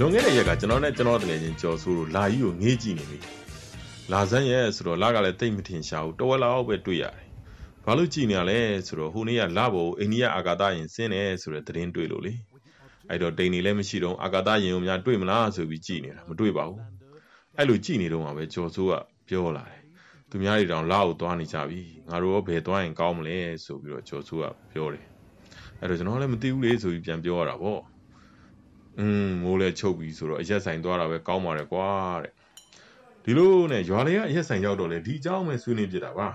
လွန်ခဲ့တဲ့ရက်ကကျွန်တော်နဲ့ကျွန်တော်တကယ်ချင်းကြော်ဆိုးလို့လာကြီးကိုငေးကြည့်နေပြီလာစမ်းရဲ့ဆိုတော့လာကလည်းတိတ်မထင်ရှားဘူးတဝက်လောက်ပဲတွေ့ရတယ်ဘာလို့ကြည်နေရလဲဆိုတော့ဟိုနေ့ကလာဖို့အိန္ဒိယအာကာသယင်ဆင်းတယ်ဆိုတဲ့သတင်းတွေ့လို့လေအဲ့တော့ဒိန်နေလည်းမရှိတော့အာကာသယင်ကိုများတွေ့မလားဆိုပြီးကြည်နေတာမတွေ့ပါဘူးအဲ့လိုကြည်နေတော့မှပဲကျော်စိုးကပြောလာတယ်သူများတွေတောင်လာကိုသွားနေကြပြီငါတို့ရောဘယ်သွားရင်ကောင်းမလဲဆိုပြီးတော့ကျော်စိုးကပြောတယ်အဲ့တော့ကျွန်တော်လည်းမသိဘူးလေဆိုပြီးပြန်ပြောရတာပေါ့ อืมမိုးလဲချုပ်ပြီဆိုတော့အရက်ဆိုင်သွားတာပဲကောင်းပါတယ်ကွာတဲ့ဒီလိုနဲ့ရွာလေးကအရက်ဆိုင်ရောက်တော့လေဒီအကြောင်းပဲဆွေးနွေးပြတာပါ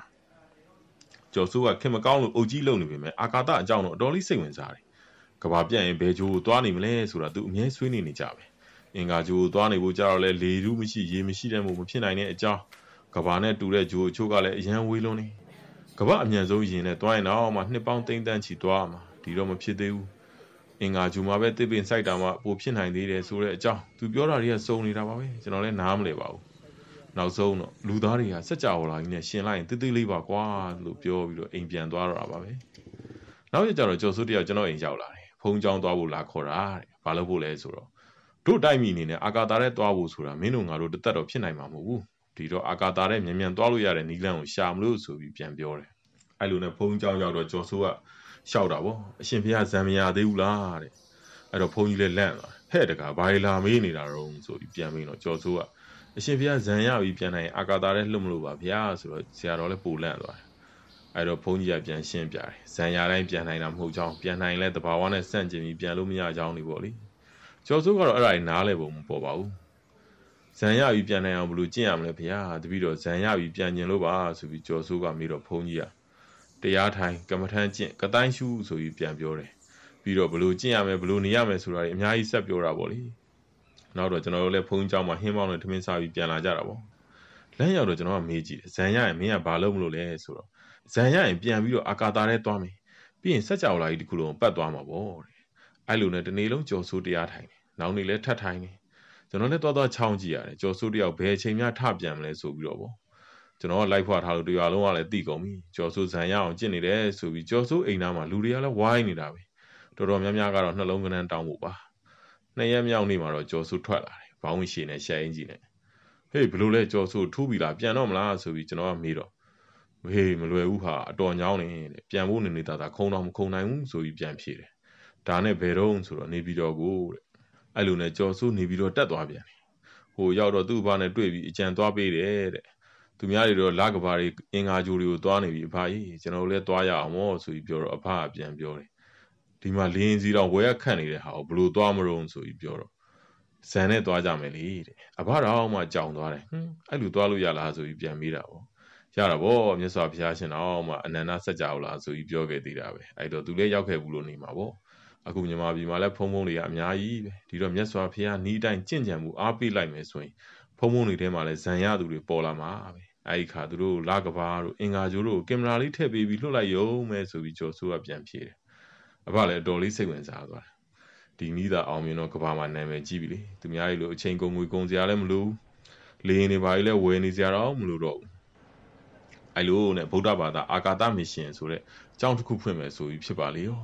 ကျော်စိုးကခင်မကောင်းလို့အုပ်ကြီးလုံနေပြီမဲ့အာကာသအကြောင်းတော့အတော်လေးစိတ်ဝင်စားတယ်ကဘာပြန့်ရင်ဘယ်ဂျိုးကိုသွားနေမလဲဆိုတာသူအမြဲဆွေးနွေးနေကြပဲအင်္ဂါဂျိုးကိုသွားနေဖို့ကြတော့လေလေရူးမရှိရေမရှိတဲ့မှုမဖြစ်နိုင်တဲ့အကြောင်းကဘာနဲ့တူတဲ့ဂျိုးအချို့ကလည်းအရန်ဝေးလွန်းနေကဘာအမြန်ဆုံးရင်နဲ့သွားရင်တော့မှနှစ်ပေါင်းသိန်းတန်းချီသွားမှာဒီတော့မဖြစ်သေးဘူး အင်္ဂါဂျူမှာပဲတစ်ပင်စိုက်တာမှပိုဖြစ်နိုင်သေးတယ်ဆိုတဲ့အကြောင်းသူပြောတာတွေကစုံနေတာပါပဲကျွန်တော်လည်းနားမလည်ပါဘူးနောက်ဆုံးတော့လူသားတွေကစက်ကြဝဠာကြီးနဲ့ရှင်လိုက်ရင်တိတိလေးပါကွာလို့ပြောပြီးတော့အိမ်ပြန်သွားတော့တာပါပဲနောက်ရကြတော့ကျော်စိုးတယောက်ကျွန်တော်အိမ်ရောက်လာတယ်ဖုံးချောင်းသွားဖို့လာခေါ်တာတဲ့ဘာလို့ဖို့လဲဆိုတော့တို့တိုက်မိအနေနဲ့အာကာတာထဲသွားဖို့ဆိုတာမင်းတို့ငါတို့တသက်တော့ဖြစ်နိုင်မှာမဟုတ်ဘူးဒီတော့အာကာတာထဲမြန်မြန်သွားလို့ရတဲ့နီလန်းကိုရှာမလို့ဆိုပြီးပြန်ပြောတယ်အဲ့လိုနဲ့ဖုံးချောင်းရောက်တော့ကျော်စိုးက ရှောက်တာဗောအရှင်ဘုရားဇံမရသေးဘူးလားတဲ့အဲ့တော့ဘုန်းကြီးလည်းလန့်သွားဟဲ့တကာဘာလာမေးနေတာတော့ဆိုပြီးပြန်ပြီးတော့ကြော်စိုးကအရှင်ဘုရားဇံရပြီးပြန်နိုင်အာကာတာလည်းလှုပ်မလို့ပါဗျာဆိုတော့ဆရာတော်လည်းပူလန့်သွားတယ်အဲ့တော့ဘုန်းကြီးကပြန်ရှင်းပြတယ်ဇံရတိုင်းပြန်နိုင်တာမဟုတ်ကြောင်းပြန်နိုင်လဲတဘာဝနဲ့ဆန့်ကျင်ပြီးပြန်လို့မရကြောင်းနေပေါ့လေကျော်စိုးကတော့အဲ့ဒါကြီးနားလဲပုံမပေါ်ပါဘူးဇံရပြီးပြန်နိုင်အောင်ဘယ်လိုကျင့်ရမလဲဗျာတပည့်တော်ဇံရပြီးပြန်ကျင်လို့ပါဆိုပြီးကျော်စိုးကမေးတော့ဘုန်းကြီးက တရားထိုင်ကမ္မထမ်းကျင့်ကတိုင်းရှုဆိုပြီးပြန်ပြောတယ်ပြီးတော့ဘလို့ကျင့်ရမယ်ဘလို့နေရမယ်ဆိုတာတွေအများကြီးဆက်ပြောတာပေါ့လေနောက်တော့ကျွန်တော်တို့လည်းဖုန်းเจ้าမှာဟင်းပေါင်းနဲ့ထမင်းစားပြီးပြန်လာကြတာပေါ့လမ်းရောက်တော့ကျွန်တော်ကမေးကြည့်တယ်ဇန်ရရင်မင်းကဘာလုပ်မလို့လဲဆိုတော့ဇန်ရရင်ပြန်ပြီးတော့အာကာတာထဲသွားမယ်ပြီးရင်စက်ကြောလာကြီးတစ်ခုလုံးပတ်သွားမှာပေါ့တဲ့အဲ့လိုနဲ့တနေ့လုံးကြော်ဆိုးတရားထိုင်တယ်နောက်နေ့လည်းထပ်ထိုင်တယ်ကျွန်တော်လည်းသွားသွားချောင်းကြည့်ရတယ်ကြော်ဆိုးတယောက်ဘယ်အချိန်မှထပြန်မလဲဆိုပြီးတော့ပေါ့ ကျွန်တော်ကလိုက်ဖွာထားလို့တရားလုံးကလည်းတိကုန်ပြီကြော်ဆိုးဇံရအောင်ကျင့်နေတယ်ဆိုပြီးကြော်ဆိုးအိမ်သားမှာလူတွေကလည်းဝိုင်းနေတာပဲတော်တော်များများကတော့နှလုံးကနန်းတောင်းဖို့ပါနှစ်ရက်မြောက်နေ့မှာတော့ကြော်ဆိုးထွက်လာတယ်ဘောင်းဝင်ရှည်နဲ့ရှယ်အင်ကြီးနဲ့ဟေးဘလို့လဲကြော်ဆိုးထူးပြီလားပြန်တော့မလားဆိုပြီးကျွန်တော်ကမေးတော့ဟေးမလွယ်ဘူးဟာအတော်ညောင်းနေတဲ့ပြန်ဖို့နေနေတာသာခုံတော့မခုံနိုင်ဘူးဆိုပြီးပြန်ဖြေတယ်ဒါနဲ့ဘယ်တော့ဆိုတော့နေပြီးတော့ကိုတဲ့အဲ့လိုနဲ့ကြော်ဆိုးနေပြီးတော့တက်သွားပြန်တယ်ဟိုရောက်တော့သူ့ဘာနဲ့တွေ့ပြီးအကြံသွားပေးတယ်တဲ့ သူများတွေတော့လကဘာတွေအင်္ဂါဂျိုတွေကိုသွားနေပြီအဖကြီးကျွန်တော်လည်းသွားရအောင်မောဆိုပြီးပြောတော့အဖကပြန်ပြောတယ်ဒီမှာလင်းစီတော့ဝဲခန့်နေတဲ့ဟာကိုဘလို့သွားမလို့ဆိုပြီးပြောတော့ဇန်နဲ့သွားကြမယ်လေတဲ့အဖတော်မှကြောင်သွားတယ်ဟွန်းအဲ့လိုသွားလို့ရလားဆိုပြီးပြန်မေးတာပေါ့ရတာဗောမြတ်စွာဘုရားရှင်တော်မှအနန္တစัจ java လားဆိုပြီးပြောခဲ့သေးတာပဲအဲ့တော့သူလည်းရောက်ခဲ့ဘူးလို့နေမှာဗောအခုမြန်မာပြည်မှာလည်းဖုံဖုံတွေကအများကြီးပဲဒီတော့မြတ်စွာဘုရားဤတိုင်းကြင့်ကြံမှုအားပေးလိုက်မယ်ဆိုရင်ဖုံဖုံတွေထဲမှာလည်းဇံရသူတွေပေါ်လာမှာပဲ အဲ့ဒီခါသူတို့လာကဘာတို့အင်္ဂါကျိုးတို့ကင်မရာလေးထည့်ပေးပြီးလွှတ်လိုက်ရုံပဲဆိုပြီးကျော်ဆိုးကပြန်ဖြေတယ်အဖလည်းအတော်လေးစိတ်ဝင်စားသွားတယ်ဒီနီးသာအောင်မြင်တော့ကဘာမှာနာမည်ကြီးပြီလေသူများကြီးလို့အချိန်ကုန်ငွေကုန်စရာလည်းမလိုဘူးလေရင်တွေဘာကြီးလဲဝယ်နေစရာတော့မလိုတော့ဘူးအဲ့လိုနဲ့ဗုဒ္ဓဘာသာအာကာသမစ်ရှင်ဆိုတဲ့အကြောင်းတစ်ခုဖွင့်မယ်ဆိုပြီးဖြစ်ပါလေရော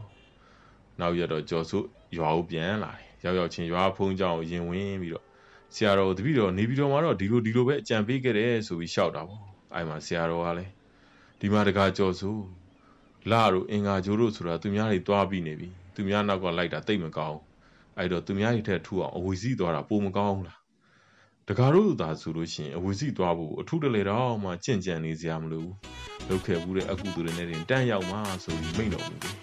နောက်ရတော့ကျော်စုရွာကိုပြန်လာတယ်ရောက်ရောက်ချင်းရွာဖုံးကြောင်ရင်ဝင်ပြီးတော့ ဆရာတော်တပည့်တော်နေပြီးတော့မှတော့ဒီလိုဒီလိုပဲအကြံပေးခဲ့တယ်ဆိုပြီးရှောက်တာပေါ့အဲ့မှာဆရာတော်ကလည်းဒီမှာတကားကြော်စုလာတို့အင်္ဂါဂျိုးတို့ဆိုတာသူများတွေတွားပြီးနေပြီသူများနောက်ကလိုက်တာတိတ်မကောင်းအဲ့တော့သူများတွေထက်ထူအောင်အဝီစီသွားတာပိုမကောင်းလားတကားတို့သာဆိုလို့ရှိရင်အဝီစီသွားဖို့အထုတလေတော့မှကြင့်ကြံနေစရာမလိုဘူးလုပ်ခဲ့ဘူးတဲ့အကူသူတွေနဲ့တင်တန်းရောက်မှဆိုပြီးမိန့်တော်မူတယ်